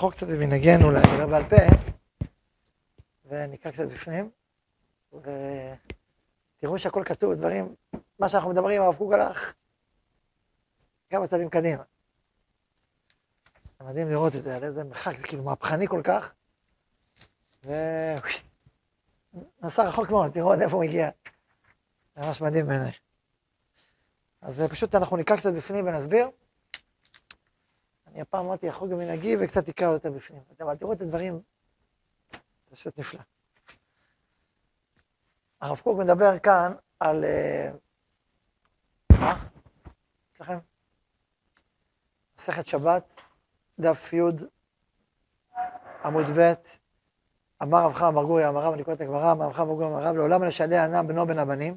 נחרוג קצת מנהגנו לדבר בעל פה, ונקרא קצת בפנים, ותראו שהכל כתוב, דברים, מה שאנחנו מדברים, הרב קוק הלך כמה צעדים קדימה. זה מדהים לראות את זה, על איזה מרחק, זה כאילו מהפכני כל כך, ו... נסע רחוק מאוד, תראו עד איפה הוא הגיע. ממש מדהים בעיניי. אז פשוט אנחנו נקרא קצת בפנים ונסביר. אני הפעם אמרתי, גם מנהגי וקצת אקרא יותר בפנים. אבל תראו את הדברים, פשוט נפלא. הרב קוק מדבר כאן על... אה, מה? יש לכם? מסכת שבת, דף י', עמוד ב', אמר רב חם בר אמר רב, אני קורא את הגמרא, אמר רב חם בר אמר רב, לעולם הנשדי ענה בנו בן הבנים,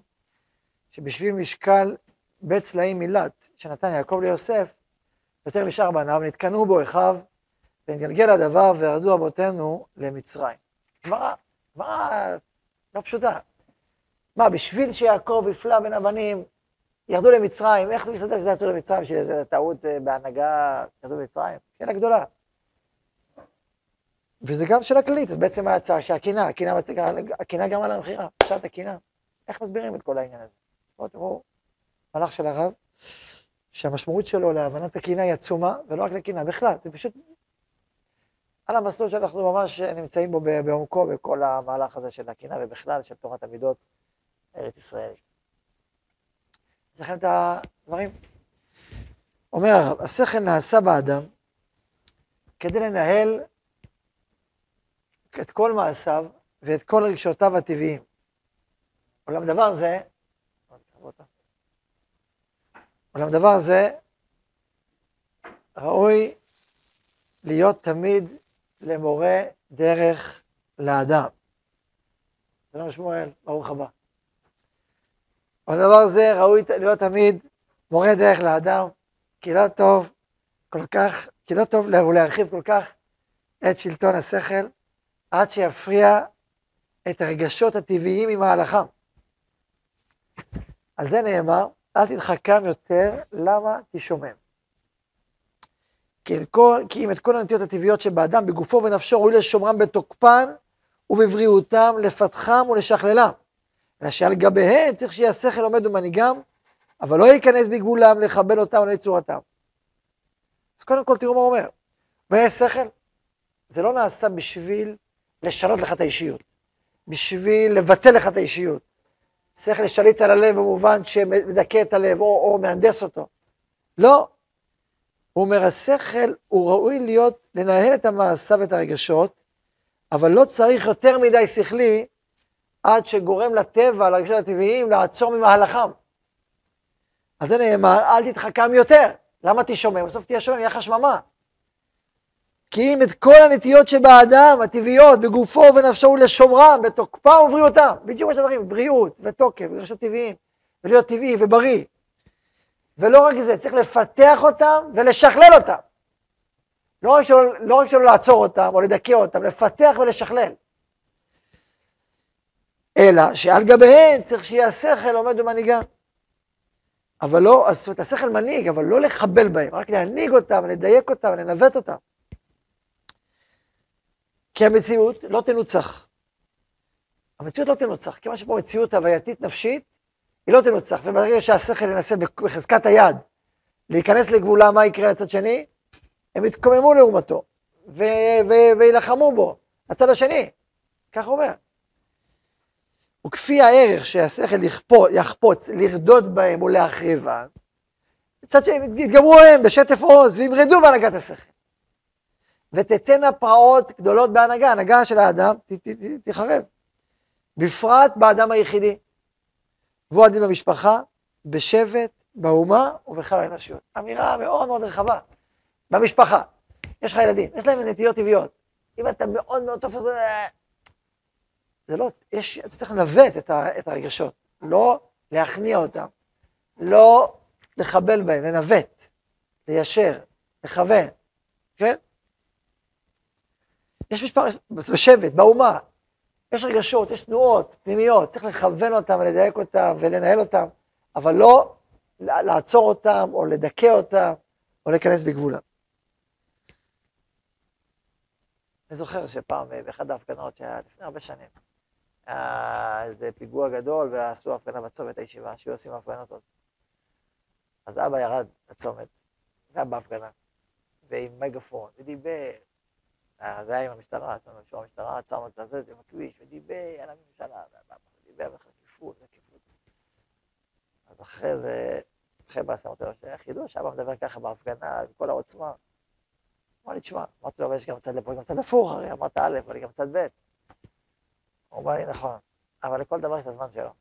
שבשביל משקל בית צלעים מילת שנתן יעקב ליוסף, יותר משאר בניו, נתקנאו בו אחיו, ונתגלגל הדבר וירדו אבותינו למצרים. גמרא, גמרא לא פשוטה. מה, בשביל שיעקב יפלא בין הבנים, ירדו למצרים, איך זה מסתדר שזה יצאו למצרים, בשביל איזו טעות אה, בהנהגה, ירדו למצרים? שאלה גדולה. וזה גם שאלה כללית, אז בעצם ההצעה שהקינה, הקינה, הקינה גרמה למכירה, פשט הקינה. איך מסבירים את כל העניין הזה? בואו תראו, מהלך של הרב, שהמשמעות שלו להבנת הקינה היא עצומה, ולא רק לקינה, בכלל, זה פשוט על המסלול שאנחנו ממש נמצאים בו בעומקו בכל המהלך הזה של הקינה, ובכלל של תורת המידות ארץ ישראלית. יש לכם את הדברים? אומר הרב, השכל נעשה באדם כדי לנהל את כל מעשיו ואת כל רגשותיו הטבעיים. אולם דבר זה, אולם דבר זה ראוי להיות תמיד למורה דרך לאדם. שלום שמואל, ברוך הבא. אבל דבר זה ראוי להיות תמיד מורה דרך לאדם, כי לא טוב כל כך, כי לא טוב להרחיב כל כך את שלטון השכל, עד שיפריע את הרגשות הטבעיים ממהלכם. על זה נאמר, אל תתחכם יותר, למה תשומם? כי, כל, כי אם את כל הנטיות הטבעיות שבאדם, בגופו ובנפשו, ראוי לשומרם בתוקפן ובבריאותם, לפתחם ולשכללם. אלא שעל גביהם צריך שיהיה השכל עומד ומנהיגם, אבל לא ייכנס בגבולם לכבד אותם ולצורתם. צורתם. אז קודם כל תראו מה הוא אומר. ויש שכל, זה לא נעשה בשביל לשנות לך את האישיות, בשביל לבטל לך את האישיות. שכל לשליט על הלב במובן שמדכא את הלב או, או מהנדס אותו. לא. הוא אומר, השכל הוא ראוי להיות, לנהל את המעשה ואת הרגשות, אבל לא צריך יותר מדי שכלי עד שגורם לטבע, לרגשות הטבעיים, לעצור ממהלכם. אז זה נאמר, אל תתחכם יותר. למה תשומם? בסוף תהיה שומם, יהיה לך שממה. כי אם את כל הנטיות שבאדם, הטבעיות, בגופו ובנפשו ולשומרם, בתוקפם ובריאותם, בדיוק מה שדברים, בריאות ותוקף, רגשות טבעיים, ולהיות טבעי ובריא. ולא רק זה, צריך לפתח אותם ולשכלל אותם. לא רק שלא, לא רק שלא לעצור אותם או לדכא אותם, לפתח ולשכלל. אלא שעל גביהן צריך שיהיה השכל עומד ומנהיגה. אבל לא, זאת אומרת, השכל מנהיג, אבל לא לחבל בהם, רק להנהיג אותם, לדייק אותם, לנווט אותם. כי המציאות לא תנוצח. המציאות לא תנוצח, כיוון שפה מציאות הווייתית נפשית, היא לא תנוצח, וברגע שהשכל ינסה בחזקת היד להיכנס לגבולה, מה יקרה לצד שני? הם יתקוממו לעומתו, ויילחמו בו, הצד השני, כך הוא אומר. וכפי הערך שהשכל יחפוץ, לרדות בהם או מצד שני יתגברו הם בשטף עוז וימרדו בהנהגת השכל. ותצאנה פרעות גדולות בהנהגה, הנהגה של האדם תחרב. בפרט באדם היחידי. והוא הדין במשפחה, בשבט, באומה ובכלל האנושיות. אמירה מאוד מאוד רחבה. במשפחה, יש לך ילדים, יש להם נטיות טבעיות. אם אתה מאוד מאוד טוב, זה לא, יש, אתה צריך לנווט את, את הרגשות, לא להכניע אותם, לא לחבל בהם, לנווט, ליישר, לכוון, כן? יש מספר, בשבט, באומה, יש רגשות, יש תנועות פנימיות, צריך לכוון אותם ולדייק אותם ולנהל אותם, אבל לא לעצור אותם או לדכא אותם או להיכנס בגבולם. אני זוכר שפעם אה, באחד ההפגנות שהיה לפני הרבה שנים, היה איזה פיגוע גדול ועשו הפגנה בצומת הישיבה, שהיו עושים הפגנות עוד. אז אבא ירד לצומת, היה בהפגנה, ועם מגפון, ודיבר. זה היה עם המשטרה, זאת אומרת, המשטרה עצרנו את הזה עם הכביש, ודיבר על הממשלה, ודיבר על חקיפות, חקיפות. אז אחרי זה, אחרי אמרתי לו, שהיה חידוש, אבא מדבר ככה בהפגנה, עם כל העוצמה. אמר לי, תשמע, אמרתי לו, אבל יש גם צד לפה, גם צד הפוך, הרי אמרת א', אבל גם צד ב'. הוא אמר לי, נכון, אבל לכל דבר יש את הזמן שלו.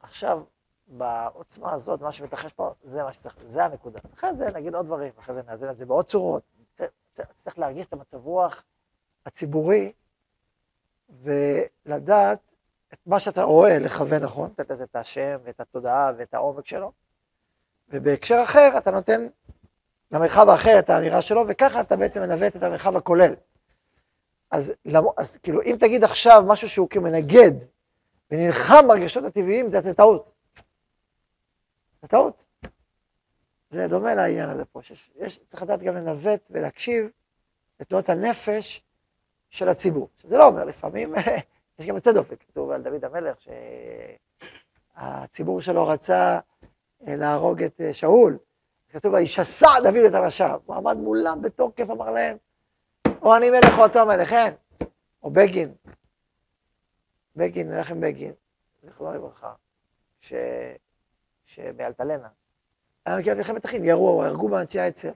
עכשיו, בעוצמה הזאת, מה שמתרחש פה, זה מה שצריך, זה הנקודה. אחרי זה נגיד עוד דברים, אחרי זה נאזן את זה בעוד צורות. צריך להרגיש את המצב רוח הציבורי, ולדעת את מה שאתה רואה, לכוון נכון, לתת לזה את השם ואת התודעה ואת העומק שלו, ובהקשר אחר אתה נותן למרחב האחר את האמירה שלו, וככה אתה בעצם מנווט את המרחב הכולל. אז, אז כאילו, אם תגיד עכשיו משהו שהוא כמנגד ונלחם ברגשות הטבעיים, זה, זה טעות. זה טעות. זה דומה לעניין הזה פה, שיש, יש, צריך לדעת גם לנווט ולהקשיב לתנועות הנפש של הציבור. עכשיו, זה לא אומר, לפעמים יש גם יוצא דופן, כתוב על דוד המלך, שהציבור שלו רצה אה, להרוג את אה, שאול, כתוב, וישסע דוד את אנשיו, הוא עמד מולם בתוקף, אמר להם, או אני מלך או אתה מלך, אין. או בגין, בגין, מנחם בגין, זכרונו לברכה, ש... שבאלטלנה, היה מגיע מלחמת אחים, ירו, הרגו באנשי העצר.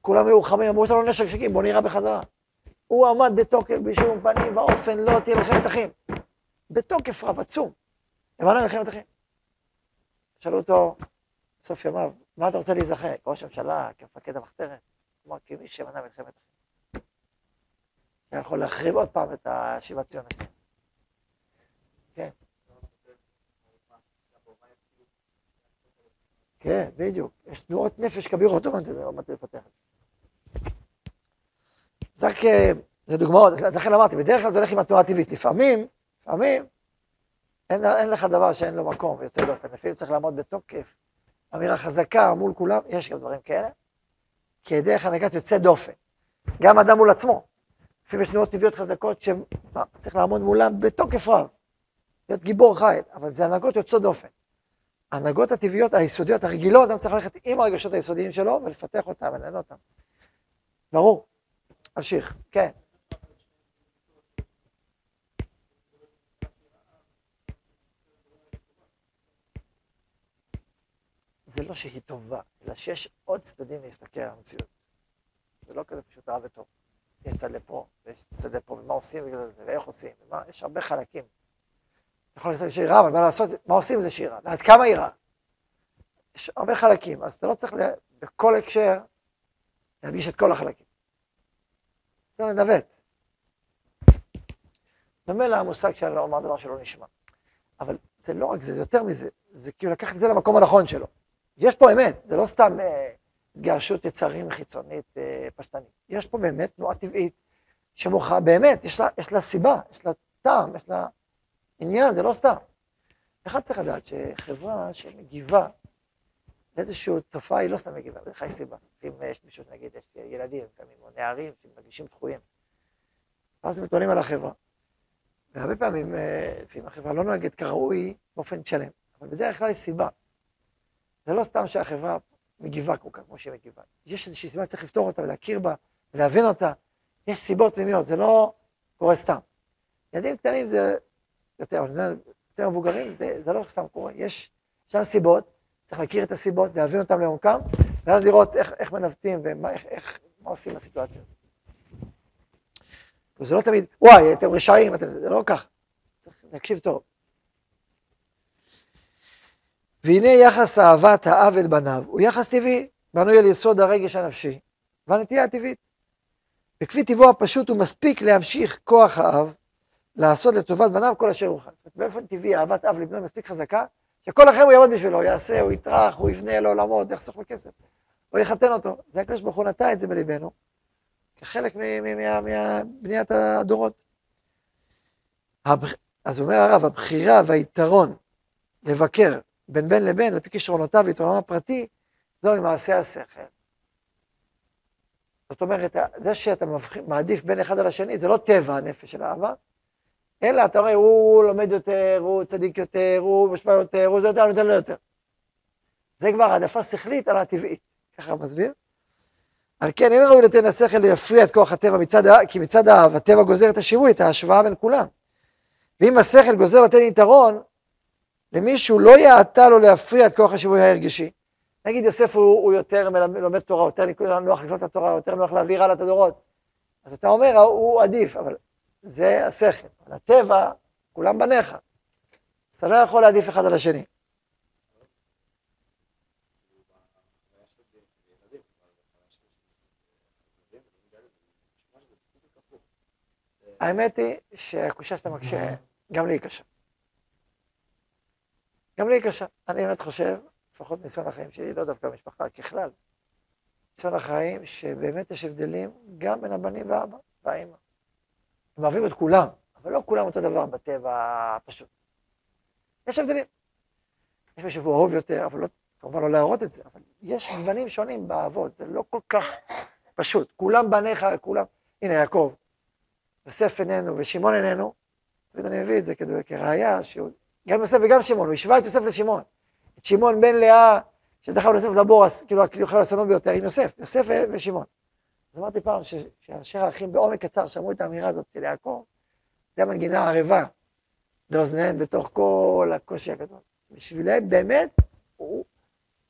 כולם היו חמים, אמרו, יש לנו נשק שקים, בוא נראה בחזרה. הוא עמד בתוקף, בשום פנים ואופן, לא תהיה מלחמת אחים. בתוקף רב עצום. למעלה מלחמת אחים. שאלו אותו, בסוף ימיו, מה אתה רוצה להיזכר? כראש הממשלה, כמפקד המחתרת? כלומר, כמי שמנע מלחמת אחים. אתה יכול להחריב עוד פעם את השיבת ציון השנייה. כן. כן, בדיוק. יש תנועות נפש כבירות, לא באתי לפתח את. זה רק, אה, זה דוגמאות, לכן אמרתי, בדרך כלל אתה הולך עם התנועה הטבעית. לפעמים, לפעמים, אין, אין לך דבר שאין לו מקום ויוצא דופן. לפעמים צריך לעמוד בתוקף, אמירה חזקה מול כולם, יש גם דברים כאלה, כדרך הנהגת יוצא דופן. גם אדם מול עצמו. לפעמים יש תנועות טבעיות חזקות שצריך לעמוד מולם בתוקף רב, להיות גיבור חיל, אבל זה הנהגות יוצאות דופן. ההנהגות הטבעיות, היסודיות, הרגילות, אדם צריך ללכת עם הרגשות היסודיים שלו ולפתח אותם ולנהל אותם. ברור. אמשיך, כן. זה לא שהיא טובה, אלא שיש עוד צדדים להסתכל על המציאות. זה לא כזה פשוט רע וטוב. יש צד לפה, ויש צד לפה, ומה עושים בגלל זה, ואיך עושים, ומה, יש הרבה חלקים. יכול לעשות שהיא רעה, אבל מה לעשות, מה עושים עם זה שהיא רעה, ועד כמה היא רעה. יש הרבה חלקים, אז אתה לא צריך בכל הקשר להדגיש את כל החלקים. זה לנווט. דומה למושג שאני לא אומר דבר שלא נשמע. אבל זה לא רק זה, זה יותר מזה, זה כאילו לקחת את זה למקום הנכון שלו. יש פה אמת, זה לא סתם אה, התגרשות אה, יצרים חיצונית אה, פשטנית. יש פה באמת תנועה טבעית שמוכרחה, באמת, יש לה, יש לה סיבה, יש לה טעם, יש לה עניין, זה לא סתם. אחד צריך לדעת שחברה שמגיבה לאיזושהי תופעה, היא לא סתם מגיבה, זה חי סיבה. אם יש מישהו, נגיד, יש ילדים לפעמים, או נערים שמרגישים דחויים, ואז הם מתלוננים על החברה. והרבה פעמים, אה, לפעמים החברה לא נוהגת כראוי באופן שלם, אבל בדרך כלל יש סיבה. זה לא סתם שהחברה מגיבה כל כך כמו שהיא מגיבה. יש איזושהי סיבה שצריך לפתור אותה ולהכיר בה ולהבין אותה. יש סיבות פנימיות, זה לא קורה סתם. ילדים קטנים זה יותר, אבל יותר מבוגרים, זה, זה לא סתם קורה. יש שם סיבות, צריך להכיר את הסיבות, להבין אותן לעומקם, ואז לראות איך, איך מנווטים ומה איך, איך, מה עושים בסיטואציה. וזה לא תמיד, וואי, אתם רשעים, אתם, זה לא ככה. צריך להקשיב טוב. והנה יחס אהבת האב אל בניו הוא יחס טבעי, בנוי על יסוד הרגש הנפשי והנטייה הטבעית. וכפי טבעו הפשוט הוא מספיק להמשיך כוח האב לעשות לטובת בניו כל אשר אוכל. באופן טבעי אהבת אב לבנו מספיק חזקה, שכל אחר הוא יעמוד בשבילו, יעשה, הוא יטרח, הוא יבנה לעולמות, יחסוך לו כסף, הוא יחתן אותו. זה הקדוש ברוך הוא נטע את זה בליבנו, כחלק מבניית הדורות. אז אומר הרב, הבחירה והיתרון לבקר בין בן לבן, לפי כישרונותיו ועיתונם הפרטי, זוהי מעשה השכל. זאת אומרת, זה שאתה מעדיף בין אחד על השני, זה לא טבע הנפש של האהבה, אלא אתה רואה, הוא לומד יותר, הוא צדיק יותר, הוא משמע יותר, הוא זה יותר, נותן לו יותר. זה כבר העדפה שכלית על הטבעית. ככה מסביר. על כן אין ראוי לתן לשכל להפריע את כוח הטבע מצד, כי מצד האב הטבע גוזר את השיווי, את ההשוואה בין כולם. ואם השכל גוזר לתת יתרון, למישהו לא יעתה לו להפריע את כוח השיווי ההרגשי. נגיד יוסף הוא, הוא יותר מלמד, לומד תורה, יותר נוח לקלוט את התורה, יותר נוח להעביר הלאה את הדורות. אז אתה אומר, הוא עדיף, אבל זה השכל. הטבע, כולם בניך. אז אתה לא יכול להעדיף אחד על השני. האמת היא שהקושה שאתה מקשה, גם לי היא קשה. גם לי היא קשה. אני באמת חושב, לפחות מניסיון החיים שלי, לא דווקא במשפחה, ככלל, ניסיון החיים, שבאמת יש הבדלים גם בין הבנים והאבא והאימא. הם אוהבים את כולם, אבל לא כולם אותו דבר בטבע הפשוט. יש הבדלים. יש מישהו שהוא אהוב יותר, אבל לא, כמובן לא להראות את זה, אבל יש גוונים שונים באהבות, זה לא כל כך פשוט. כולם בניך, כולם... הנה, יעקב, יוסף איננו ושמעון איננו, תמיד אני מביא את זה כדי, כראיה, שהוא, גם יוסף וגם שמעון, הוא השווה את יוסף לשמעון. את שמעון בן לאה, שדחף ליוסף לבור, כאילו הכיוכל הסנות ביותר, עם יוסף, יוסף ושמעון. אז אמרתי פעם שאשר האחים בעומק קצר שמעו את האמירה הזאת של יעקב, זה המנגינה הערבה לאוזניהם בתוך כל הקושי הגדול. בשבילם באמת, הוא,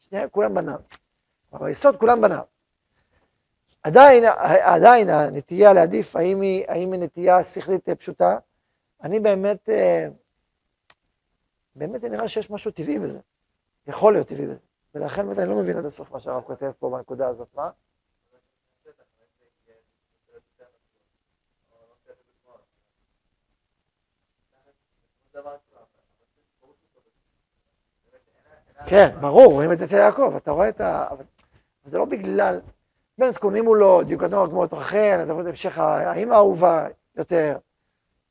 שניהם, כולם בניו. כלומר, ביסוד כולם בניו. עדיין, עדיין הנטייה להעדיף, האם היא, האם היא נטייה שכלית פשוטה? אני באמת, אה, באמת נראה שיש משהו טבעי בזה. יכול להיות טבעי בזה. ולכן באמת אני לא מבין עד הסוף מה שהרב כותב פה בנקודה הזאת. מה? כן, ברור, רואים את זה אצל יעקב, אתה רואה את ה... אבל זה לא בגלל... בן זקונים הוא לא, דיוקנו כמו את רחל, אתה רואה את המשך האימא האהובה יותר,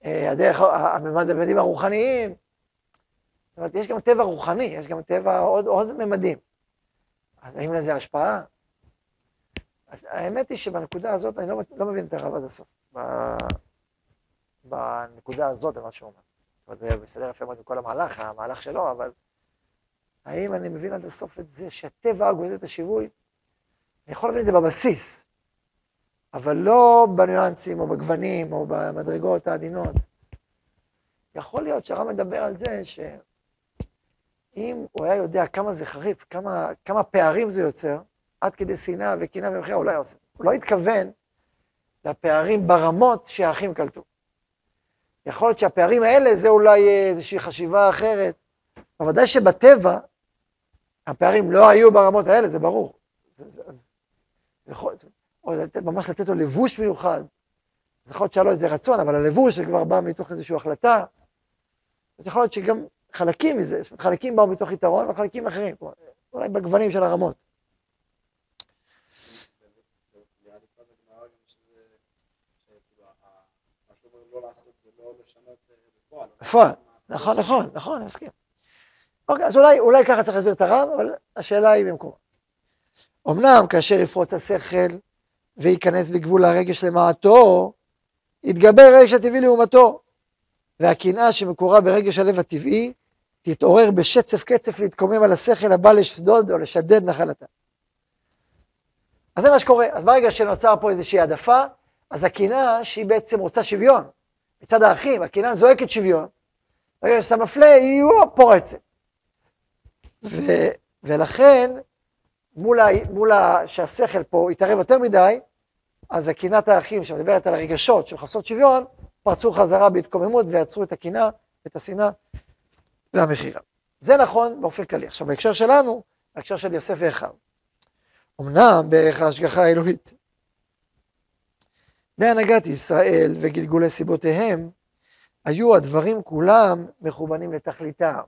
אה, הדרך, הממדים הרוחניים. זאת אומרת, יש גם טבע רוחני, יש גם טבע עוד, עוד ממדים. אז האם לזה השפעה? אז האמת היא שבנקודה הזאת אני לא, לא מבין את הרב עד הסוף. בנקודה הזאת, מה שהוא אומר. אומרת, זה מסתדר יפה מאוד עם כל המהלך, המהלך שלו, אבל האם אני מבין עד הסוף את זה שהטבע גוזר את השיווי? אני יכול להבין את זה בבסיס, אבל לא בניואנסים או בגוונים או במדרגות העדינות. יכול להיות שהרב מדבר על זה שאם הוא היה יודע כמה זה חריף, כמה, כמה פערים זה יוצר, עד כדי שנאה וקנאה ומחיה, הוא לא היה עושה. הוא לא התכוון לפערים ברמות שהאחים קלטו. יכול להיות שהפערים האלה זה אולי איזושהי חשיבה אחרת, אבל ודאי שבטבע הפערים לא היו ברמות האלה, זה ברור. זה, זה, אז, יכול, או לתת, ממש לתת לו לבוש מיוחד. אז יכול להיות שהיה לו איזה רצון, אבל הלבוש זה כבר בא מתוך איזושהי החלטה. יכול להיות שגם חלקים מזה, זאת אומרת, חלקים באו מתוך יתרון, וחלקים אחרים, אולי בגוונים של הרמות. בפועל, נכון, נכון, נכון, אני מסכים. אוקיי, אז אולי, אולי ככה צריך להסביר את הרב, אבל השאלה היא במקומה. אמנם כאשר יפרוץ השכל וייכנס בגבול הרגש למעטו, יתגבר הרגש הטבעי לעומתו, והקנאה שמקורה ברגש הלב הטבעי, תתעורר בשצף קצף להתקומם על השכל הבא לשדוד או לשדד נחלתה. אז זה מה שקורה. אז ברגע שנוצר פה איזושהי העדפה, אז הקנאה, שהיא בעצם רוצה שוויון, מצד האחים, הקנאה זועקת שוויון, ברגע שאתה מפלה, היא פורצת. ו, ולכן, מול, ה, מול ה, שהשכל פה התערב יותר מדי, אז הקנאת האחים שמדברת על הרגשות שמחפשות שוויון, פרצו חזרה בהתקוממות ויצרו את הקנאה, את השנאה והמכירה. זה נכון באופן כללי. עכשיו, בהקשר שלנו, בהקשר של יוסף ואחיו, אמנם בערך ההשגחה האלוהית, בהנהגת ישראל וגלגולי סיבותיהם, היו הדברים כולם מכוונים לתכליתם.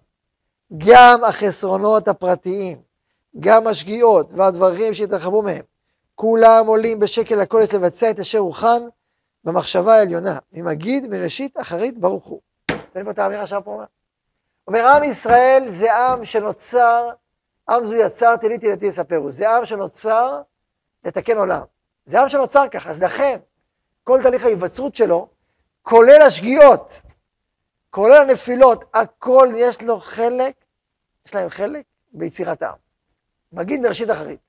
גם החסרונות הפרטיים, גם השגיאות והדברים שהתרחבו מהם, כולם עולים בשקל הקודש לבצע את אשר הוכן במחשבה העליונה, ממגיד, מראשית, אחרית, ברוך הוא. תן פה את האמירה שהרב פה אומר. עם ישראל זה עם שנוצר, עם זו יצר, תהילי תהילתי יספרו. זה עם שנוצר לתקן עולם, זה עם שנוצר ככה, אז לכן, כל תהליך ההיווצרות שלו, כולל השגיאות, כולל הנפילות, הכל יש לו חלק, יש להם חלק ביצירת העם. מגיד בראשית אחרית.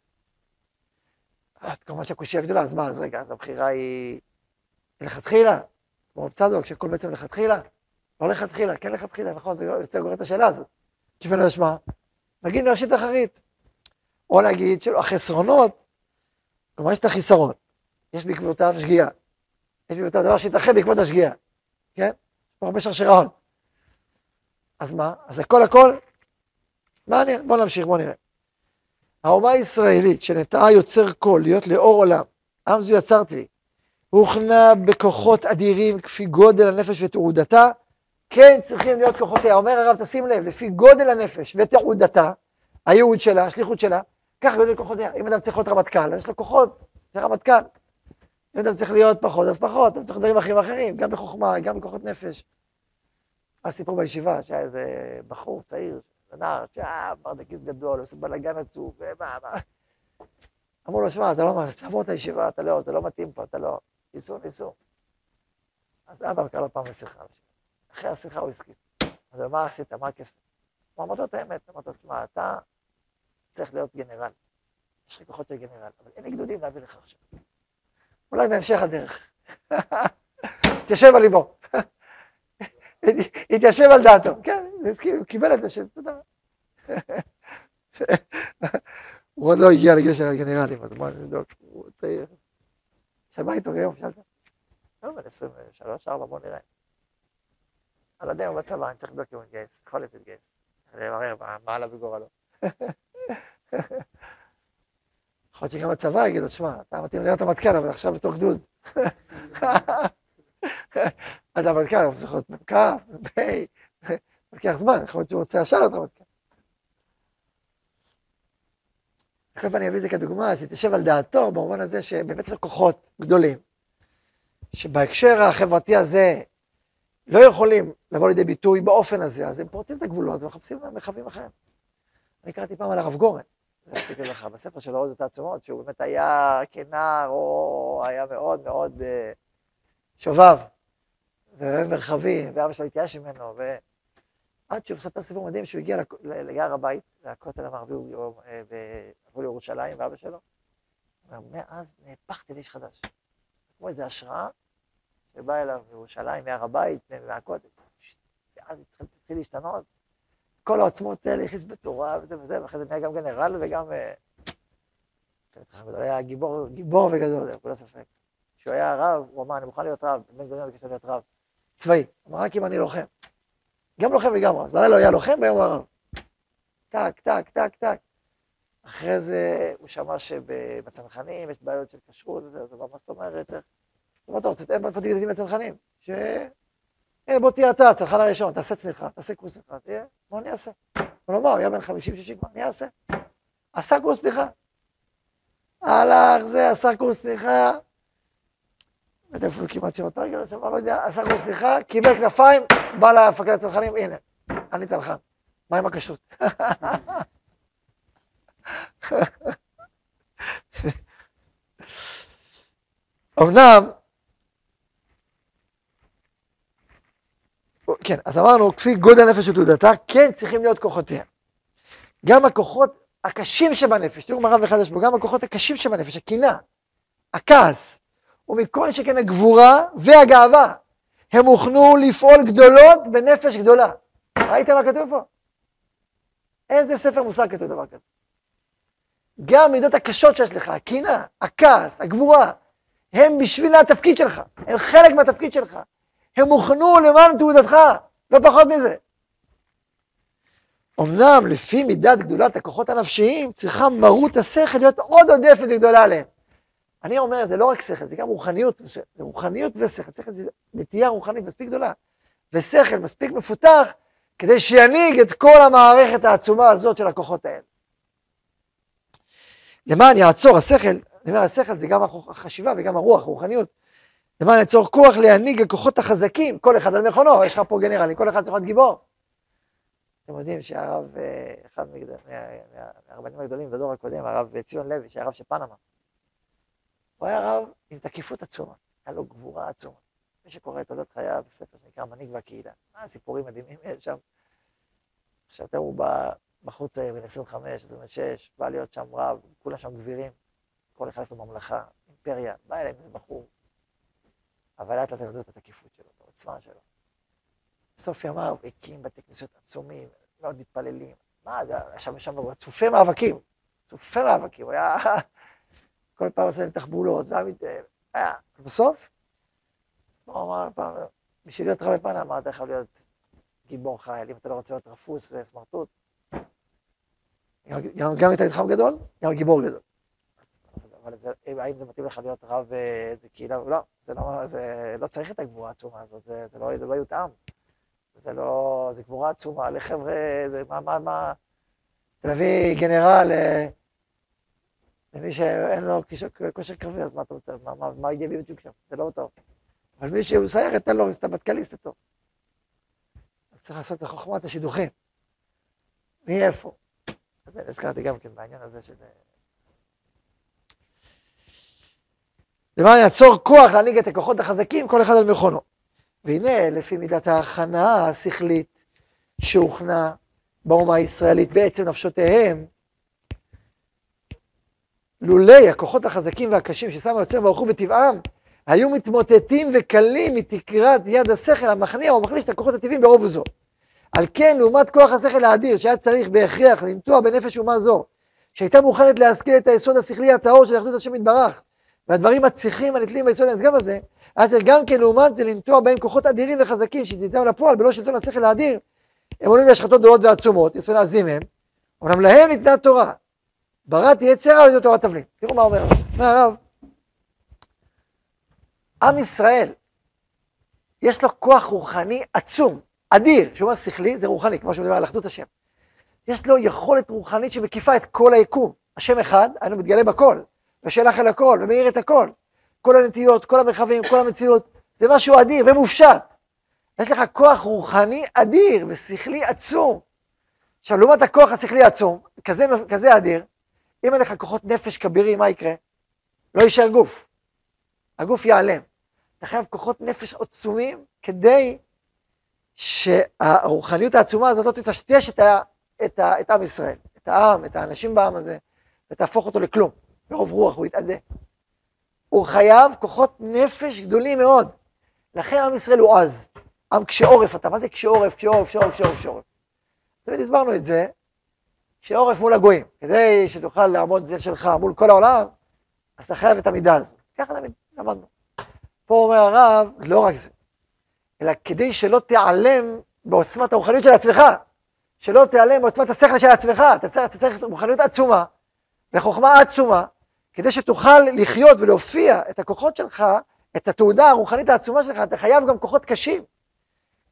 אה, כמובן שהקושי הגדולה, אז מה, אז רגע, אז הבחירה היא לכתחילה, כמו צדוק, שהכל בעצם לכתחילה, לא לכתחילה, כן לכתחילה, נכון, זה יוצא גורם את השאלה הזאת. כיוון לשמה, נגיד בראשית אחרית. או להגיד שהחסרונות, כלומר יש את החיסרון, יש בעקבותיו שגיאה, יש בעקבותיו דבר שהתאחד בעקבות השגיאה, כן? יש פה הרבה שרשראות. אז מה? אז הכל הכל מעניין, בואו נמשיך, בואו נראה. האומה הישראלית שנטעה יוצר קול, להיות לאור עולם, עם זו יצרתי לי, הוכנה בכוחות אדירים כפי גודל הנפש ותעודתה, כן צריכים להיות כוחותיה. אומר הרב, תשים לב, לפי גודל הנפש ותעודתה, הייעוד שלה, השליחות שלה, ככה גודל כוחותיה. אם אדם צריך להיות רמטכ"ל, אז יש לו כוחות, זה רמטכ"ל. אם אדם צריך להיות פחות, אז פחות, אדם צריך דברים אחרים אחרים, גם בחוכמה, גם בכוחות נפש. היה בישיבה, שהיה איזה בחור צעיר, נער, שהיה ברדקיסט גדול, עושה בלאגן עצוב, ומה, מה. אמרו לו, שמע, אתה לא, תעבור את הישיבה, אתה לא, אתה לא מתאים פה, אתה לא, ניסו, ניסו. אז אבא קרא לו פעם לשיחה. אחרי השיחה הוא הסכים. אז מה עשית, מה הכסף? הוא אמר לו את האמת, אמרתי לו, תשמע, אתה צריך להיות גנרל. יש לך כוחות של גנרל, אבל אין לי גדודים להביא לך עכשיו. אולי בהמשך הדרך. תתיישב על ליבו. התיישב על דעתו, כן, הוא קיבל את השם, תודה. הוא עוד לא הגיע לגיל של הגנרלים, אז בוא נבדוק, הוא צעיר. שמה איתו היום, שאלת? לא, בן 23, 4, בוא נראה. על הדרך בצבא, אני צריך לבדוק אם הוא מתגייס, יכול להיות להתגייס. לברר מה עלה בגורלו. יכול להיות שגם הצבא יגיד לו, שמע, אתה מתאים להיות המטכ"ל, אבל עכשיו בתור גדוד. אתה מטכ"ל, הוא צריך להיות מ"כ, מ"פ, לוקח זמן, יכול להיות שהוא רוצה ישר להיות המטכ"ל. כל פעם אני אביא את זה כדוגמה, שתשב על דעתו, במובן הזה שבאמת יש לו כוחות גדולים, שבהקשר החברתי הזה לא יכולים לבוא לידי ביטוי באופן הזה, אז הם פורצים את הגבולות ומחפשים מרחבים אחרים. אני קראתי פעם על הרב גורן, רציתי לך, בספר שלו עוד את העצומות, שהוא באמת היה כנער, או היה מאוד מאוד uh, שובב, ומרחבי, ואבא שלו התייאש ממנו, ועד שהוא מספר סיפור מדהים שהוא הגיע ליער הבית, זה הכותל המערבי, אה, עברו לירושלים, ואבא שלו, אומר, מאז נהפכתי לאיש חדש. כמו איזו השראה, שבא אליו מירושלים, מהר הבית, מהכותל, ואז התחיל להשתנות. כל העוצמות האלה הכניס בתורה וזה וזה, ואחרי זה נהיה גם גנרל וגם... אה, היה גיבור, גיבור וגדול, ללא ספק. כשהוא היה רב, הוא אמר, אני מוכן להיות רב, בן גוריון ביקש להיות רב, צבאי. אמר, רק אם אני לוחם. גם לוחם וגם רב. בלילה הוא היה לוחם, והיום הוא הרב. טק, טק, טק, טק. אחרי זה הוא שמע שבצנחנים יש בעיות של כשרות וזה, אז הוא אמר, מה זאת אומרת? מה אתה רוצה? תן פה ילדים בצנחנים. הנה, בוא תהיה אתה, הצנחן הראשון, תעשה צניחה, תעשה קורס צניחה, תהיה, בוא אני אעשה. אבל הוא היה בן 50-60 כבר, אני אעשה. עשה קורס צניחה. הלך זה, עשה קורס צניחה. לא יודע אפילו כמעט שבעת רגל, לא יודע, עשה קורס צניחה, קיבל כנפיים, בא למפקד הצנחנים, הנה, אני צנחן. מה עם הכשרות? אמנם, כן, אז אמרנו, כפי גודל הנפש ותעודתה, כן צריכים להיות כוחותיה. גם הכוחות הקשים שבנפש, תראו מה רב אחד יש בו, גם הכוחות הקשים שבנפש, הקנאה, הכעס, ומכל שכן הגבורה והגאווה, הם הוכנו לפעול גדולות בנפש גדולה. ראיתם מה כתוב פה? איזה ספר מוסר כתוב דבר כזה? גם מידות הקשות שיש לך, הקנאה, הכעס, הגבורה, הם בשביל התפקיד שלך, הם חלק מהתפקיד שלך. הם הוכנו למען תעודתך, לא פחות מזה. אמנם לפי מידת גדולת הכוחות הנפשיים, צריכה מרות השכל להיות עוד עודפת וגדולה עליהם. אני אומר, זה לא רק שכל, זה גם רוחניות, זה רוחניות ושכל, שכל זה נטייה רוחנית מספיק גדולה, ושכל מספיק מפותח, כדי שינהיג את כל המערכת העצומה הזאת של הכוחות האלה. למען יעצור השכל, אני אומר, השכל זה גם החשיבה וגם הרוח, הרוחניות. למען יצור כוח להנהיג הכוחות החזקים, כל אחד על מכונו, יש לך פה גנרלים, כל אחד צריך להיות גיבור. אתם יודעים שהרב, אה, אחד מהרבנים הגדולים בדור הקודם, הרב ציון לוי, שהיה רב של פנמה, הוא היה רב עם תקיפות עצומה, היה לו גבורה עצומה. מי שקורא את תולדות חייו, ספר שנקרא מנהיג והקהילה, מה סיפורים מדהימים יש שם. עכשיו תראו, בחור צעיר, בן 25, 26, בא להיות שם רב, כולם שם גבירים, כל אחד יש לו ממלכה, אימפריה, בא אליהם איזה בחור. אבל לאט לאט ירדו את התקיפות שלו, את העוצמה שלו. בסוף ימיו הקים בתי כנסיות עצומים, מאוד מתפללים. מה, שם שם הוא צופי מאבקים, צופי מאבקים, הוא היה כל פעם עושה להם תחבולות, והיה, בסוף, הוא אמר פעם, בשביל להיות רבי פנה, אמרת, יכול להיות גיבור חייל, אם אתה לא רוצה להיות רפוץ וסמרטוט. גם, גם אתה חכם גדול, גם גיבור גדול. אבל זה, האם זה מתאים לך להיות רב באיזה קהילה? לא, זה לא, זה לא צריך את הגבורה העצומה הזאת, זה, זה, לא, זה לא יותאם. זה לא, זה גבורה עצומה לחבר'ה, זה מה, מה, מה, אתה מביא גנרל אה, למי שאין לו כושר קרבי, אז מה אתה רוצה, מה, מה, מה יהיה בדיוק שם? זה לא טוב. אבל מי שהוא סיירת, תן לו סטמטקליסט טוב. אז צריך לעשות את חוכמת השידוכים. מי איפה? אז הזכרתי גם כן בעניין הזה של... למען יעצור כוח להנהיג את הכוחות החזקים, כל אחד על מכונו. והנה, לפי מידת ההכנה השכלית שהוכנה באומה הישראלית בעצם נפשותיהם, לולי הכוחות החזקים והקשים ששם היוצר ברוך הוא בטבעם, היו מתמוטטים וקלים מתקרת יד השכל המכניע או מחליש את הכוחות הטבעיים ברוב וזו. על כן, לעומת כוח השכל האדיר, שהיה צריך בהכרח לנטוע בנפש אומה זו, שהייתה מוכנת להשכיל את היסוד השכלי הטהור של אחדות השם יתברך, והדברים הצריכים הנתלים ביסוד הנשגב הזה, צריך גם כן לעומת זה לנטוע בהם כוחות אדירים וחזקים שזיזם לפועל בלא שלטון השכל האדיר. הם עולים להשחתות גדולות ועצומות, ישראל עזים הם, אומנם להם ניתנה תורה. בראתי יצר על ידי תורת תבלין. תראו מה אומר אומר הרב, עם ישראל, יש לו כוח רוחני עצום, אדיר, שאומר שכלי, זה רוחני, כמו שמדבר על אחדות השם. יש לו יכולת רוחנית שמקיפה את כל היקום. השם אחד, היינו מתגלה בכל, ושלח אל הכל, ומאיר את הכל. כל הנטיות, כל המרחבים, כל המציאות, זה משהו אדיר ומופשט. יש לך כוח רוחני אדיר ושכלי עצום. עכשיו, לעומת הכוח השכלי העצום, כזה, כזה אדיר, אם אין לך כוחות נפש כבירים, מה יקרה? לא יישאר גוף. הגוף ייעלם. אתה חייב כוחות נפש עצומים כדי שהרוחניות העצומה הזאת לא תטשטש את, את, את עם ישראל, את העם, את האנשים בעם הזה, ותהפוך אותו לכלום. ברוב רוח הוא יתאדה. הוא חייב כוחות נפש גדולים מאוד. לכן עם ישראל הוא עז. עם קשה עורף אתה. מה זה קשה עורף, קשה עורף, קשה עורף, קשה עורף, קשה עורף? תמיד הסברנו את זה, קשה עורף מול הגויים. כדי שתוכל לעמוד את זה שלך מול כל העולם, אז אתה חייב את המידה הזו. ככה תמיד למדנו. פה אומר הרב, לא רק זה, אלא כדי שלא תיעלם בעוצמת הרוחניות של עצמך, שלא תיעלם בעוצמת השכל של עצמך, אתה צריך, אתה צריך רוחניות עצומה, וחוכמה עצומה, כדי שתוכל לחיות ולהופיע את הכוחות שלך, את התעודה הרוחנית העצומה שלך, אתה חייב גם כוחות קשים,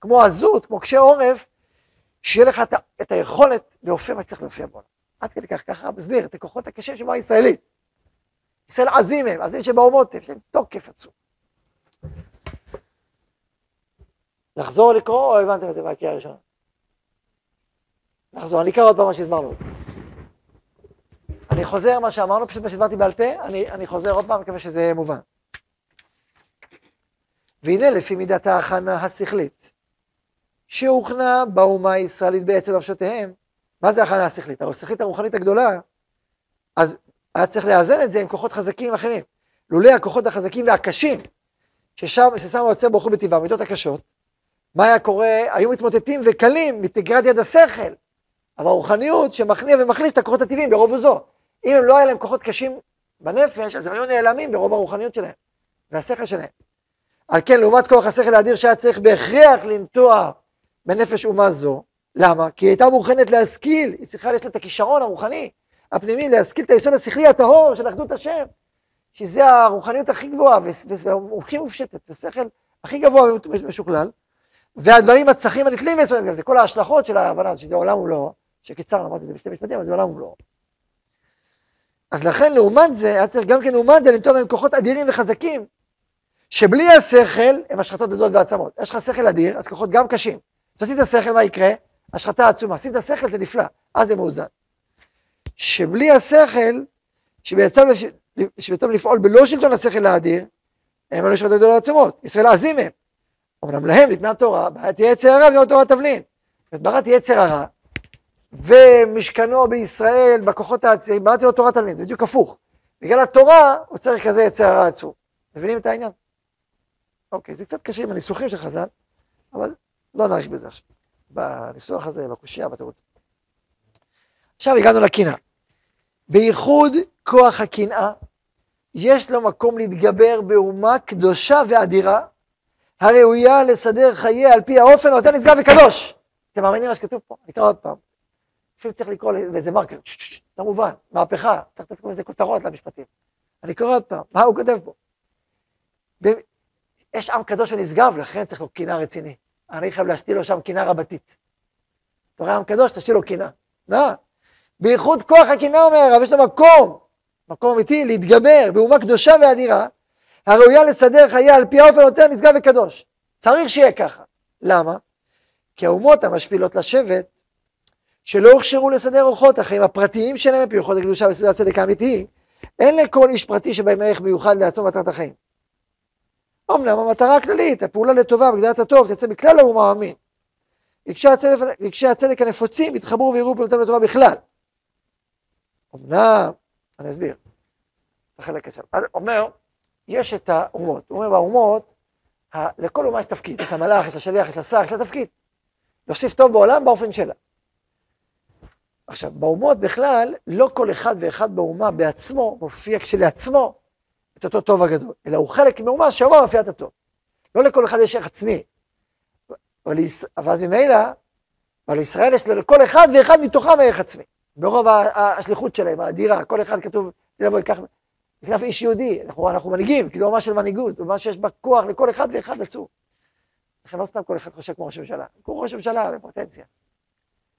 כמו עזות, כמו קשה עורף, שיהיה לך את, את היכולת להופיע מה שצריך להופיע בו. עד כדי כך, ככה מסביר את הכוחות הקשים של הישראלית. ישראל עזים הם, עזים שבאומות יש להם תוקף עצום. לחזור לקרוא או הבנתם את זה מהקריאה הראשונה? נחזור, אני אקרא עוד פעם מה שהסברנו. אני חוזר מה שאמרנו, פשוט מה שהסברתי בעל פה, אני, אני חוזר עוד פעם, מקווה שזה מובן. והנה לפי מידת ההכנה השכלית, שהוכנה באומה הישראלית בעצם נפשותיהם, מה זה ההכנה השכלית? הרי השכלית הרוחנית הגדולה, אז היה צריך לאזן את זה עם כוחות חזקים אחרים. לולא הכוחות החזקים והקשים, ששם, ששם היוצר ברוך הוא בטבעם, המידות הקשות, מה היה קורה? היו מתמוטטים וקלים מתגרת יד השכל. אבל הרוחניות שמכניע ומחליש את הכוחות הטבעיים ברוב וזו. אם הם לא היה להם כוחות קשים בנפש, אז הם היו נעלמים ברוב הרוחניות שלהם והשכל שלהם. על כן, לעומת כוח השכל האדיר שהיה צריך בהכרח לנטוע בנפש אומה זו, למה? כי היא הייתה מוכנת להשכיל, היא צריכה, יש לה את הכישרון הרוחני, הפנימי, להשכיל את היסוד השכלי הטהור של אחדות השם, שזה הרוחניות הכי גבוהה והכי מופשטת, ושכל הכי גבוה ומשוקלל, והדברים הצרכים הנתלים זה כל ההשלכות של ההבנה, שזה עולם ומלואו, שקיצרנו, אמרתי את זה בשתי משפטים, אבל זה עולם ומלואו. אז לכן לעומת זה, היה צריך גם כן לעומת זה למצוא בהם כוחות אדירים וחזקים, שבלי השכל הם השחתות גדולות ועצמות. יש לך שכל אדיר, אז כוחות גם קשים. תוציא את השכל, מה יקרה? השחתה עצומה. שים את השכל, זה נפלא, אז זה מאוזן. שבלי השכל, שבעצם לפעול בלא שלטון השכל האדיר, הם אלו שחטאו לעצומות, ישראל עזים הם. אמנם להם ניתנה תורה, בעיית יצר הרע וזו תורה תבלין. ברת יצר הרע, ומשכנו בישראל, בכוחות העצירים, בראתי לו תורת תבלין, זה בדיוק הפוך. בגלל התורה, הוא צריך כזה יצר הרע עצום. מבינים את העניין? אוקיי, זה קצת קשה עם הניסוחים של חז"ל, אבל לא נאריך בזה עכשיו. בניסוח הזה, בקושייה, בתירוץ. עכשיו הגענו לקנאה. בייחוד כוח הקנאה, יש לו מקום להתגבר באומה קדושה ואדירה, הראויה לסדר חייה על פי האופן הנותן נשגב וקדוש. אתם מאמינים מה שכתוב פה? אני אקרא עוד פעם. אפילו צריך לקרוא לאיזה מרקר, כמובן, מהפכה, צריך לתת כל מיני כותרות למשפטים. אני קורא עוד פעם, מה הוא כותב פה? יש עם קדוש ונשגב, לכן צריך לו קינה רציני. אני חייב להשתיל לו שם קינה רבתית. אתה רואה עם קדוש, תשתיל לו קינה. מה? בייחוד כוח הקינה אומר הרב, יש לו מקום, מקום אמיתי, להתגבר באומה קדושה ואדירה, הראויה לסדר חייה על פי האופן יותר נשגב וקדוש. צריך שיהיה ככה. למה? כי האומות המשפילות לשבט, שלא הוכשרו לסדר אורחות החיים הפרטיים שלהם על פי אורחות הקדושה וסדר הצדק האמיתי, אין לכל איש פרטי שבהם ערך מיוחד לעצום מטרת החיים. אמנם המטרה הכללית, הפעולה לטובה בגדלת הטוב, תצא מכלל האומה האמין. רגשי הצדק, הצדק הנפוצים יתחברו ויראו פעולתם לטובה בכלל. אמנם, אני אסביר, החלק הזה. אומר, יש את האומות, הוא אומר באומות, לכל אומה יש תפקיד, יש לה מלאך, יש לה שליח, יש לה שר, יש לה תפקיד. להוסיף טוב בעולם באופן שלה. עכשיו, באומות בכלל, לא כל אחד ואחד באומה בעצמו מופיע כשלעצמו את אותו טוב הגדול, אלא הוא חלק מאומה שאומה מופיע את הטוב. לא לכל אחד יש ערך עצמי. אבל, אז ממילא, אבל לישראל יש לכל אחד ואחד מתוכם ערך עצמי. ברוב השליחות שלהם, האדירה, כל אחד כתוב, לבוא ייקח, ייקח איש יהודי, אנחנו, אנחנו מנהיגים, כאילו אומה של מנהיגות, אומה שיש בה כוח לכל אחד ואחד עצור. לכן לא סתם כל אחד חושב כמו ראש הממשלה, כמו ראש הממשלה בפוטנציה.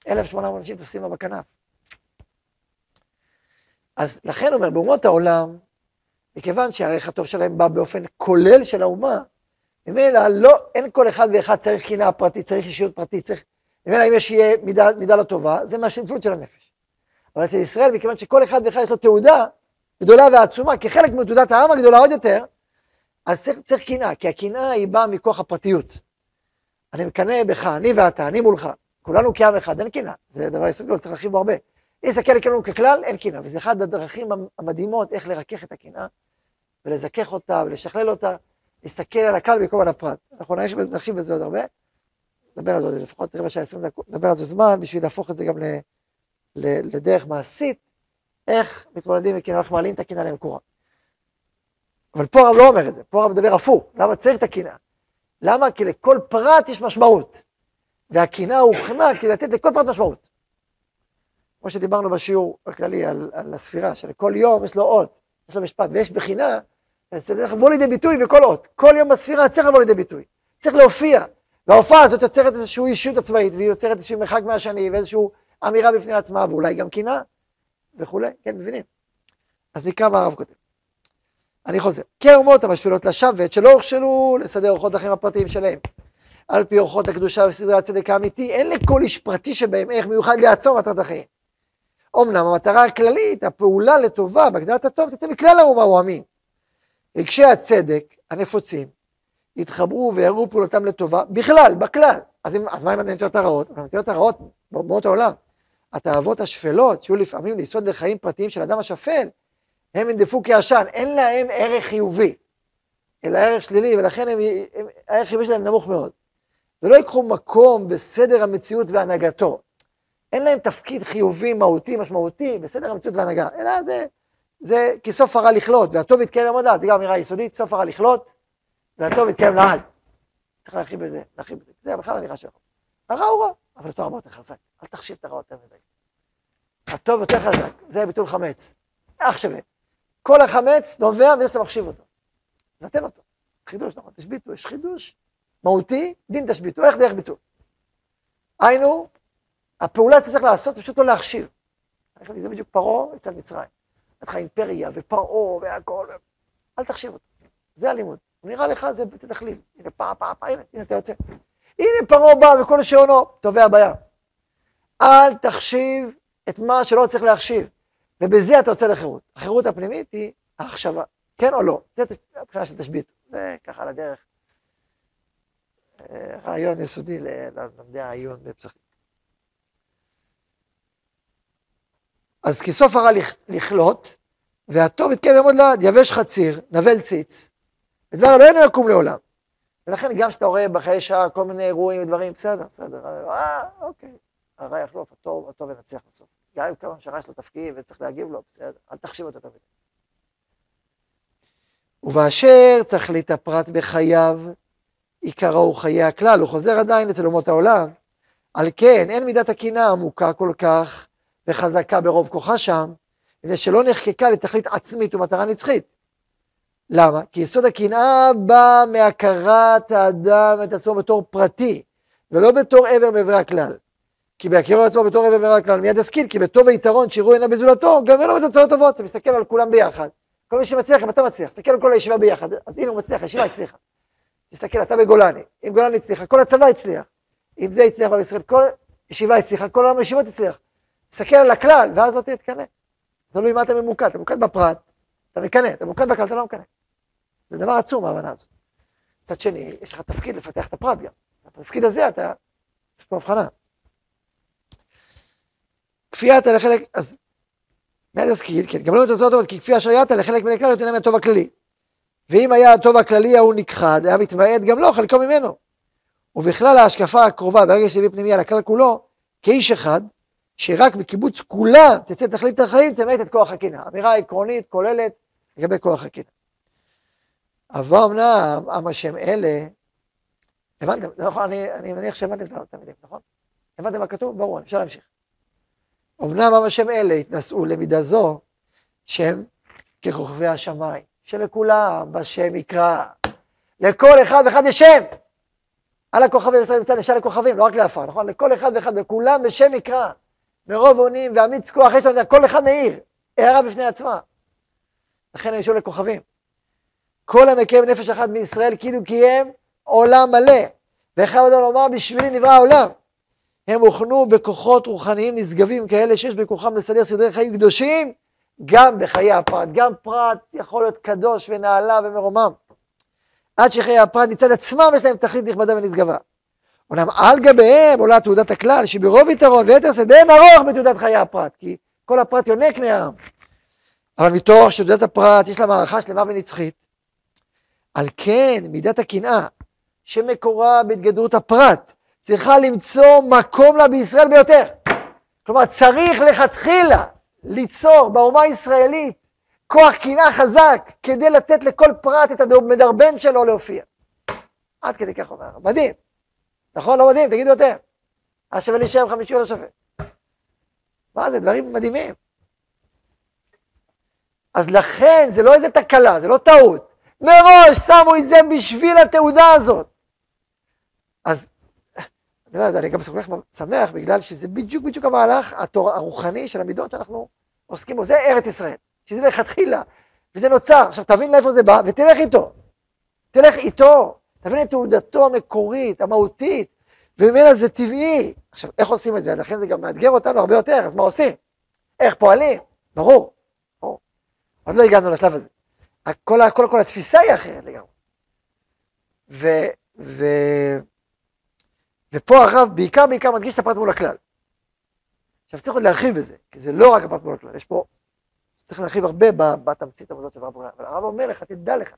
1,800 אנשים תופסים לו בכנף. אז לכן אומר, באומות העולם, מכיוון שהערך הטוב שלהם בא באופן כולל של האומה, ממילא לא, אין כל אחד ואחד צריך קנאה פרטית, צריך אישיות פרטית, צריך... ממילא אם יש יהיה מידה, מידה לא טובה, זה מהשנפות של הנפש. אבל אצל ישראל, מכיוון שכל אחד ואחד יש לו תעודה גדולה ועצומה, כחלק מתעודת העם הגדולה עוד יותר, אז צריך, צריך קנאה, כי הקנאה היא באה מכוח הפרטיות. אני מקנא בך, אני ואתה, אני מולך. כולנו כעם אחד, אין קנאה. זה דבר יסוד גדול, צריך להרחיב בו הרבה. אם נסתכל לכולנו ככלל, אין קנאה, וזה אחד הדרכים המדהימות איך לרכך את הקנאה, ולזכך אותה, ולשכלל אותה, להסתכל על הכלל במקום על הפרט. אנחנו נרחיב בזה עוד הרבה. נדבר על זה עוד לפחות רבע שעה, עשרים דקות, נדבר על זה זמן, בשביל להפוך את זה גם ל, ל, לדרך מעשית, איך מתמודדים עם קנאה, איך מעלים את הקנאה למקורה. אבל פה הרב לא אומר את זה, פה הרב מדבר הפוך, למה צריך את הקנאה? למה? כי לכל פרט יש משמעות. והקנאה הוכנה כדי לתת לכל פרט משמעות. כמו שדיברנו בשיעור הכללי על, על הספירה, שלכל יום יש לו אות, יש לו משפט, ויש בחינה, אז זה צריך לבוא לידי ביטוי בכל אות. כל יום בספירה צריך לבוא לידי ביטוי, צריך להופיע. וההופעה הזאת יוצרת איזושהי אישיות עצמאית, והיא יוצרת איזשהו מרחק מהשני, ואיזושהי אמירה בפני עצמה, ואולי גם קנאה, וכולי, כן, מבינים? אז נקרא מה הרב כותב. אני חוזר. כי האומות המשפילות לשבת, שלא הוכשלו לסדר אורחות החיים הפרטיים שלהם. על פי אורחות הקדושה וסדרי הצדק האמיתי, אין לכל איש פרטי שבהם ערך מיוחד לעצור מטרת החיים. אמנם המטרה הכללית, הפעולה לטובה, בהגדרת הטוב, תצא מכלל האומה הוא אמין. רגשי הצדק הנפוצים יתחברו ויראו פעולתם לטובה, בכלל, בכלל. אז, אם, אז מה עם הנטיות הרעות? הנטיות הרעות באומות העולם. התאוות השפלות, שיהיו לפעמים ליסוד לחיים פרטיים של אדם השפל, הם ינדפו כעשן, אין להם ערך חיובי, אלא ערך שלילי, ולכן הם, הם, הערך החיובי שלהם נמוך מאוד. ולא ייקחו מקום בסדר המציאות והנהגתו. אין להם תפקיד חיובי, מהותי, משמעותי, בסדר המציאות והנהגה, אלא זה, זה כי סוף הרע לכלות, והטוב יתקיים לעמוד לעד, זה גם אמירה יסודית, סוף הרע לכלות, והטוב יתקיים לעד. צריך להרחיב בזה, להרחיב בזה, זה בכלל אמירה שלנו. הרע הוא רע, אבל אותו הרבה יותר חזק, אל תחשיב את הרע יותר מדי. הטוב יותר חזק, זה ביטול חמץ, אח שווה. כל החמץ נובע מזה שאתה מחשיב אותו. נתן אותו. חידוש, נכון, תשביתו, יש חידוש מהותי, דין תשביתו, איך דרך ביטול. היינו, הפעולה שאתה צריך לעשות זה פשוט לא להכשיר. זה בדיוק פרעה אצל מצרים. לך אימפריה ופרעה והכל, אל תחשיב אותו. זה הלימוד. נראה לך זה תכליל. הנה פעם, פעם, פעם, הנה, הנה אתה יוצא. הנה פרעה בא וכל שעונו טובע בים. אל תחשיב את מה שלא צריך להחשיב. ובזה אתה יוצא לחירות. החירות הפנימית היא ההחשבה, כן או לא? זה הבחינה של תשבית, זה ככה על הדרך. אה, רעיון יסודי ללמדי העיון בפסחים. אז כי סוף הרע לכלות, והטוב יתקיים יעמוד לעד, יבש חציר, נבל ציץ, ודבר לא אינו יקום לעולם. ולכן גם כשאתה רואה בחיי שעה כל מיני אירועים ודברים, בסדר, בסדר, אה, אוקיי, הרע יחלוף, הטוב, הטוב ינצח בסוף. גם אם כמה שהרע יש לו תפקיד וצריך להגיב לו, בסדר, אל תחשיב אותו תמיד. ובאשר תכלית הפרט בחייו, עיקרו הוא חיי הכלל, הוא חוזר עדיין אצל אומות העולם. על כן, אין מידת הקנאה עמוקה כל כך וחזקה ברוב כוחה שם, מפני שלא נחקקה לתכלית עצמית ומטרה נצחית. למה? כי יסוד הקנאה בא מהכרת האדם את עצמו בתור פרטי, ולא בתור עבר מעברי הכלל. כי בהכירו עצמו בתור עבר מעברי הכלל מיד ישכיל, כי בטוב ויתרון שיראו עיניו בזולתו, גם אין לו בתוצאות טובות, אתה מסתכל על כולם ביחד. כל מי שמצליח, אם אתה מצליח, תסתכל על כל הישיבה ביחד, אז הנה הוא מצליח, הישיבה הצליחה. תסתכל, אתה בגולני, אם גולני הצליחה, כל הצבא הצליח. אם זה הצליח בישראל, כל ישיבה הצליחה, כל העולם הישיבות הצליח. תסתכל על הכלל, ואז לא תתקנא. תלוי מה אתה ממוקד, אתה ממוקד בפרט, אתה מקנא, אתה ממוקד בכלל, אתה לא מקנא. זה דבר עצום, ההבנה הזו. מצד שני, יש לך תפקיד לפתח את הפרט גם. בתפקיד הזה אתה צריך פה הבחנה. כפיית לחלק, אז מיד אזכיר, כן, גם לא מתעשות טובות, כי כפי אשר יעת לחלק מן הכלל יותר מהטוב הכללי. ואם היה הטוב הכללי ההוא נכחד, היה מתמעט גם לא חלקו ממנו. ובכלל ההשקפה הקרובה, ברגע שהביא פנימי על הכלל כולו, כאיש אחד, שרק בקיבוץ כולם תצא תכלית החיים, תמעט את כוח הקנאה. אמירה עקרונית, כוללת, לגבי כוח הקנאה. אבל אמנם עם השם אלה, הבנתם, נכון, אני, אני מניח שהבנתם את המילים, נכון? הבנתם מה כתוב? ברור, אפשר להמשיך. אמנם עם השם אלה התנשאו למידה זו, שהם ככוכבי השמיים, שלכולם בשם יקרא, לכל אחד ואחד יש שם. על הכוכבים, ישראל נמצא נשאר לכוכבים, לא רק לעפר, נכון? לכל אחד ואחד, וכולם בשם יקרא. מרוב אונים ואמיץ כוח, יש לנו, כל אחד מאיר, הערה בפני עצמה. לכן הם ישאו לכוכבים. כל המקיים נפש אחת מישראל כאילו קיים עולם מלא. ואחד אדם לומר בשבילי נברא העולם. הם הוכנו בכוחות רוחניים נשגבים כאלה שיש בכוחם לסדר סדרי חיים קדושים גם בחיי הפרט. גם פרט יכול להיות קדוש ונעלה ומרומם. עד שחיי הפרט מצד עצמם יש להם תכלית נכבדה ונשגבה. אומנם על גביהם עולה תעודת הכלל שברוב יתרון ויתר שאת אין ארוך בתעודת חיי הפרט כי כל הפרט יונק מהעם. אבל מתוך שתעודת הפרט יש לה מערכה שלמה ונצחית על כן מידת הקנאה שמקורה בהתגדרות הפרט צריכה למצוא מקום לה בישראל ביותר. כלומר צריך לכתחילה ליצור באומה הישראלית כוח קנאה חזק כדי לתת לכל פרט את המדרבן שלו להופיע. עד כדי כך אומר, מדהים. נכון? לא מדהים? תגידו אתם. אז שווה להישאר חמישי או לא שווה? מה זה? דברים מדהימים. אז לכן זה לא איזה תקלה, זה לא טעות. מראש שמו את זה בשביל התעודה הזאת. אני אומר, אני גם כל כך שמח בגלל שזה בדיוק בדיוק המהלך התור, הרוחני של המידות שאנחנו עוסקים בו. זה ארץ ישראל, שזה לכתחילה, וזה נוצר. עכשיו תבין לאיפה זה בא ותלך איתו. תלך איתו, תבין את תעודתו המקורית, המהותית, וממנה זה טבעי. עכשיו, איך עושים את זה? לכן זה גם מאתגר אותנו הרבה יותר, אז מה עושים? איך פועלים? ברור. ברור. עוד לא הגענו לשלב הזה. כל, כל, כל התפיסה היא אחרת לגמרי. ו, ו, ופה הרב בעיקר בעיקר מדגיש את הפרט מול הכלל. עכשיו צריך עוד להרחיב בזה, כי זה לא רק הפרט מול הכלל, יש פה, צריך להרחיב הרבה בתמצית עבודות של הרב מול אבל הרב אומר לך, תדע לך,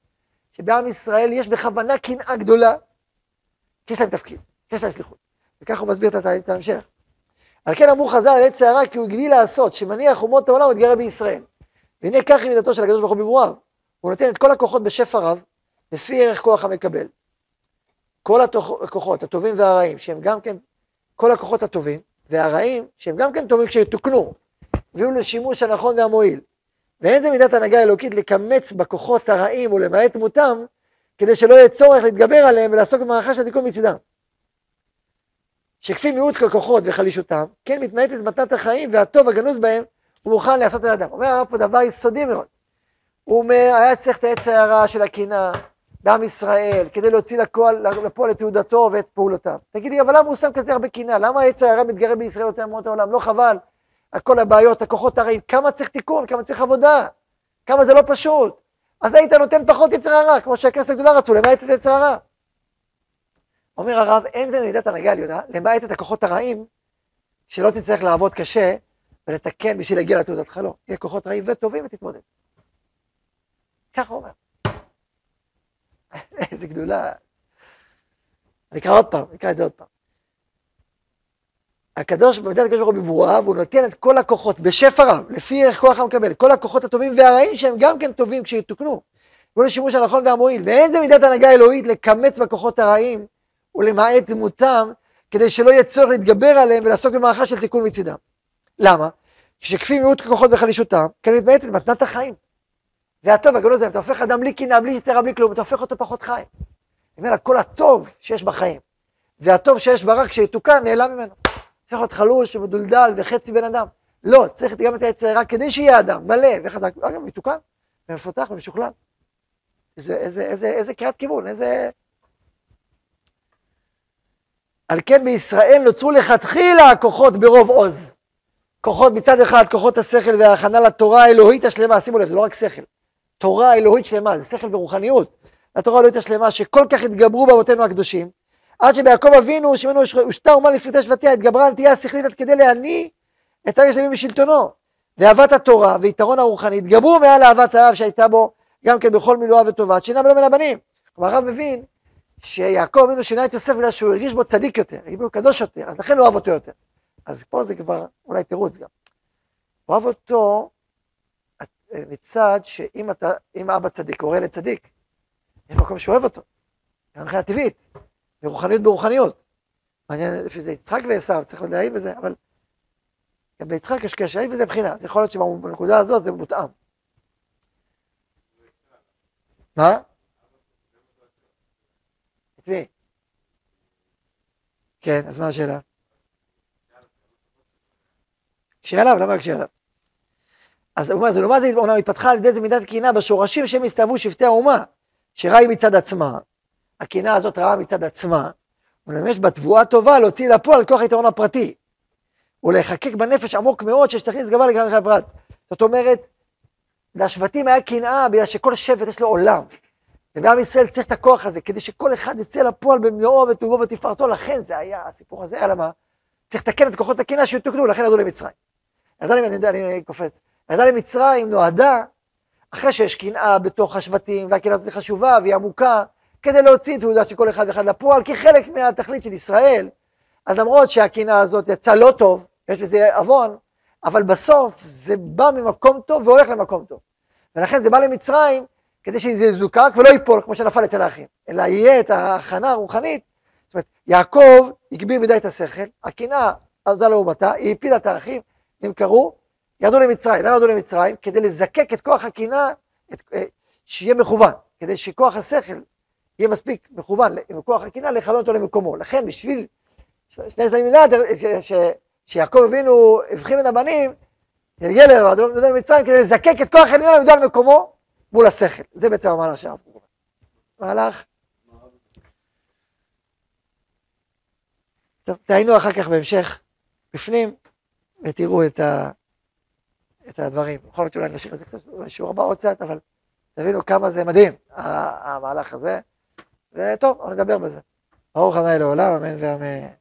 שבעם ישראל יש בכוונה קנאה גדולה, כי יש להם תפקיד, כי יש להם שליחות. וככה הוא מסביר את ההמשך. על כן אמרו חז"ל על עץ הערה כי הוא הגדיל לעשות, שמניח אומות העולם ומתגרה בישראל. והנה כך היא מידתו של הקדוש ברוך הוא בברואיו. הוא נותן את כל הכוחות בשפע רב, לפי ערך כוח המקבל. כל הכוחות, הטובים והרעים, שהם גם כן, כל הכוחות הטובים והרעים, שהם גם כן טובים כשיתוקנו, ויהיו לשימוש הנכון והמועיל. ואין זה מידת הנהגה האלוקית לקמץ בכוחות הרעים ולמעט מותם, כדי שלא יהיה צורך להתגבר עליהם ולעסוק במערכה של התיקון מצידם. שכפי מיעוט כוחות וחלישותם, כן מתמעטת מתנת החיים והטוב הגנוז בהם, הוא מוכן לעשות את האדם. אומר הרב פה דבר יסודי מאוד. הוא אומר, היה צריך את העץ ההערה של הקנאה בעם ישראל, כדי להוציא לפועל את תעודתו ואת פעולותיו. תגיד לי, אבל למה הוא שם כזה הרבה קנאה? למה העץ ההערה מתגרה בישראל יותר מאומות העולם? לא חבל? כל הבעיות, הכוחות הרעים, כמה צריך תיקון, כמה צריך עבודה. כמה זה לא פשוט. אז היית נותן פחות יצר הרע, כמו שהכנסת הגדולה רצו, למעט את יצר הרע. אומר הרב, אין זה ממידת הנהגה עליונה, למעט את הכוחות הרעים, שלא תצטרך לעבוד קשה ולתקן בשביל להגיע לתעודת חלום. יהיה כוחות רעים וטובים ותתמודד. ככה הוא אומר. איזה גדולה. אני אקרא עוד פעם, אני אקרא את זה עוד פעם. הקדוש, במידת הקדוש ברוך הוא בברואיו, הוא נותן את כל הכוחות בשפע רב, לפי איך כוח המקבל, כל הכוחות הטובים והרעים שהם גם כן טובים כשיתוקנו. הוא לשימוש הנכון והמועיל, ואין זה מידת הנהגה אלוהית לקמץ בכוחות הרעים ולמעט דמותם, כדי שלא יהיה צורך להתגבר עליהם ולעסוק במערכה של תיקון מצידם. למה? כשכפי מיעוט כוחות וחלישותם, כן מתמעטת מתנת החיים. והטוב הגדול זה, אתה הופך אדם בלי קנאה, בלי יצרה, בלי כלום, אתה הופך אותו פחות חי. אומר, כל הטוב שיש בחיים, והטוב שיש ברק כשיתוקן, נעלם ממנו. הופך להיות חלוש ומדולדל וחצי בן אדם. לא, צריך גם את היצרה כדי שיהיה אדם מלא וחזק, אגב, מתוקן, ומפותח ומשוכלל. איזה, איזה, איזה, איזה קריאת כיוון, איזה... על כן בישראל נוצרו לכתחילה הכוחות ברוב עוז. כוחות מצד אחד, כוחות השכל וההכנה לתורה האלוהית השלמה, שימו לב, זה לא רק שכל. תורה אלוהית שלמה, זה שכל ורוחניות. התורה האלוהית השלמה, שכל כך התגברו באבותינו הקדושים, עד שביעקב אבינו, שממנו הושתה אומה לפרטי שבטיה, התגברה הנטייה השכלית עד כדי להניא את הרגש הימים בשלטונו. ואהבת התורה ויתרון הרוחני התגברו מעל אהבת האב שהייתה בו גם כן בכל מילואה וטובה, שינה ולא מן הבנים. כלומר הרב מבין שיעקב אבינו שינה את יוסף בגלל שהוא הרגיש בו צדיק יותר, הרגיש בו קדוש יותר, אז לכן הוא אוהב אותו יותר. אז פה זה כבר אולי תירוץ גם. הוא אוהב אותו מצד שאם אתה, אם אבא צדיק, הורה לצדיק, יש מקום שאוהב אותו, מבחינה טבעית, ברוחניות ברוחניות. מעניין לפי זה יצחק ועשיו, צריך להעיד בזה, אבל גם ביצחק יש קשר, בזה בחינה, אז יכול להיות שבנקודה הזאת זה מותאם. מה? את מי? כן, אז מה השאלה? כשעליו, למה כשעליו? אז הוא אומר, זה לעומת זה אומנם התפתחה על ידי זה מידת קנאה בשורשים שהם הסתובבו שבטי האומה, שרע היא מצד עצמה. הקנאה הזאת רעה מצד עצמה, ולמש בתבואה טובה להוציא לפועל כוח היתרון הפרטי, ולהחקק בנפש עמוק מאוד שיש להכניס גבה לגבי הפרט. זאת אומרת, לשבטים היה קנאה בגלל שכל שבט יש לו עולם. ובעם ישראל צריך את הכוח הזה, כדי שכל אחד יצא לפועל במלואו וטובו ותפארתו, לכן זה היה, הסיפור הזה, אלא מה? צריך לתקן את כוחות הקנאה שיתוקנו, לכן ירדו למצרים. לי, אני יודע, אני קופץ. ירדה למצרים נועדה, אחרי שיש קנאה בתוך השבטים, והקנאה הזאת חשובה והיא עמוקה, כדי להוציא תעודה של כל אחד ואחד לפועל, כחלק מהתכלית של ישראל. אז למרות שהקנאה הזאת יצאה לא טוב, יש בזה עוון, אבל בסוף זה בא ממקום טוב והולך למקום טוב. ולכן זה בא למצרים כדי שזה יזוקק ולא ייפול כמו שנפל אצל האחים, אלא יהיה את ההכנה הרוחנית. זאת אומרת, יעקב הגביר מדי את השכל, הקנאה עזרה לאומתה, היא הפילה את האחים, נמכרו, ירדו למצרים. למה ירדו למצרים? כדי לזקק את כוח הקנאה, אה, שיהיה מכוון, כדי שכוח השכל יהיה מספיק מכוון עם כוח הקנאה לכוון אותו למקומו. לכן בשביל שני צדדים מנעד, שיעקב אבינו הבחין בין הבנים, גלגל ירדו למצרים כדי לזקק את כוח הקנאה למדוע למקומו מול השכל. זה בעצם המהלך שהרב מהלך. טוב, תהיינו אחר כך בהמשך בפנים, ותראו את, ה, את הדברים. יכול להיות שאולי נשאיר את זה קצת, שיעור הבא עוד קצת, אבל תבינו כמה זה מדהים, המהלך הזה. וטוב, נדבר בזה. ברוך ה' לעולם, אמן ואמן.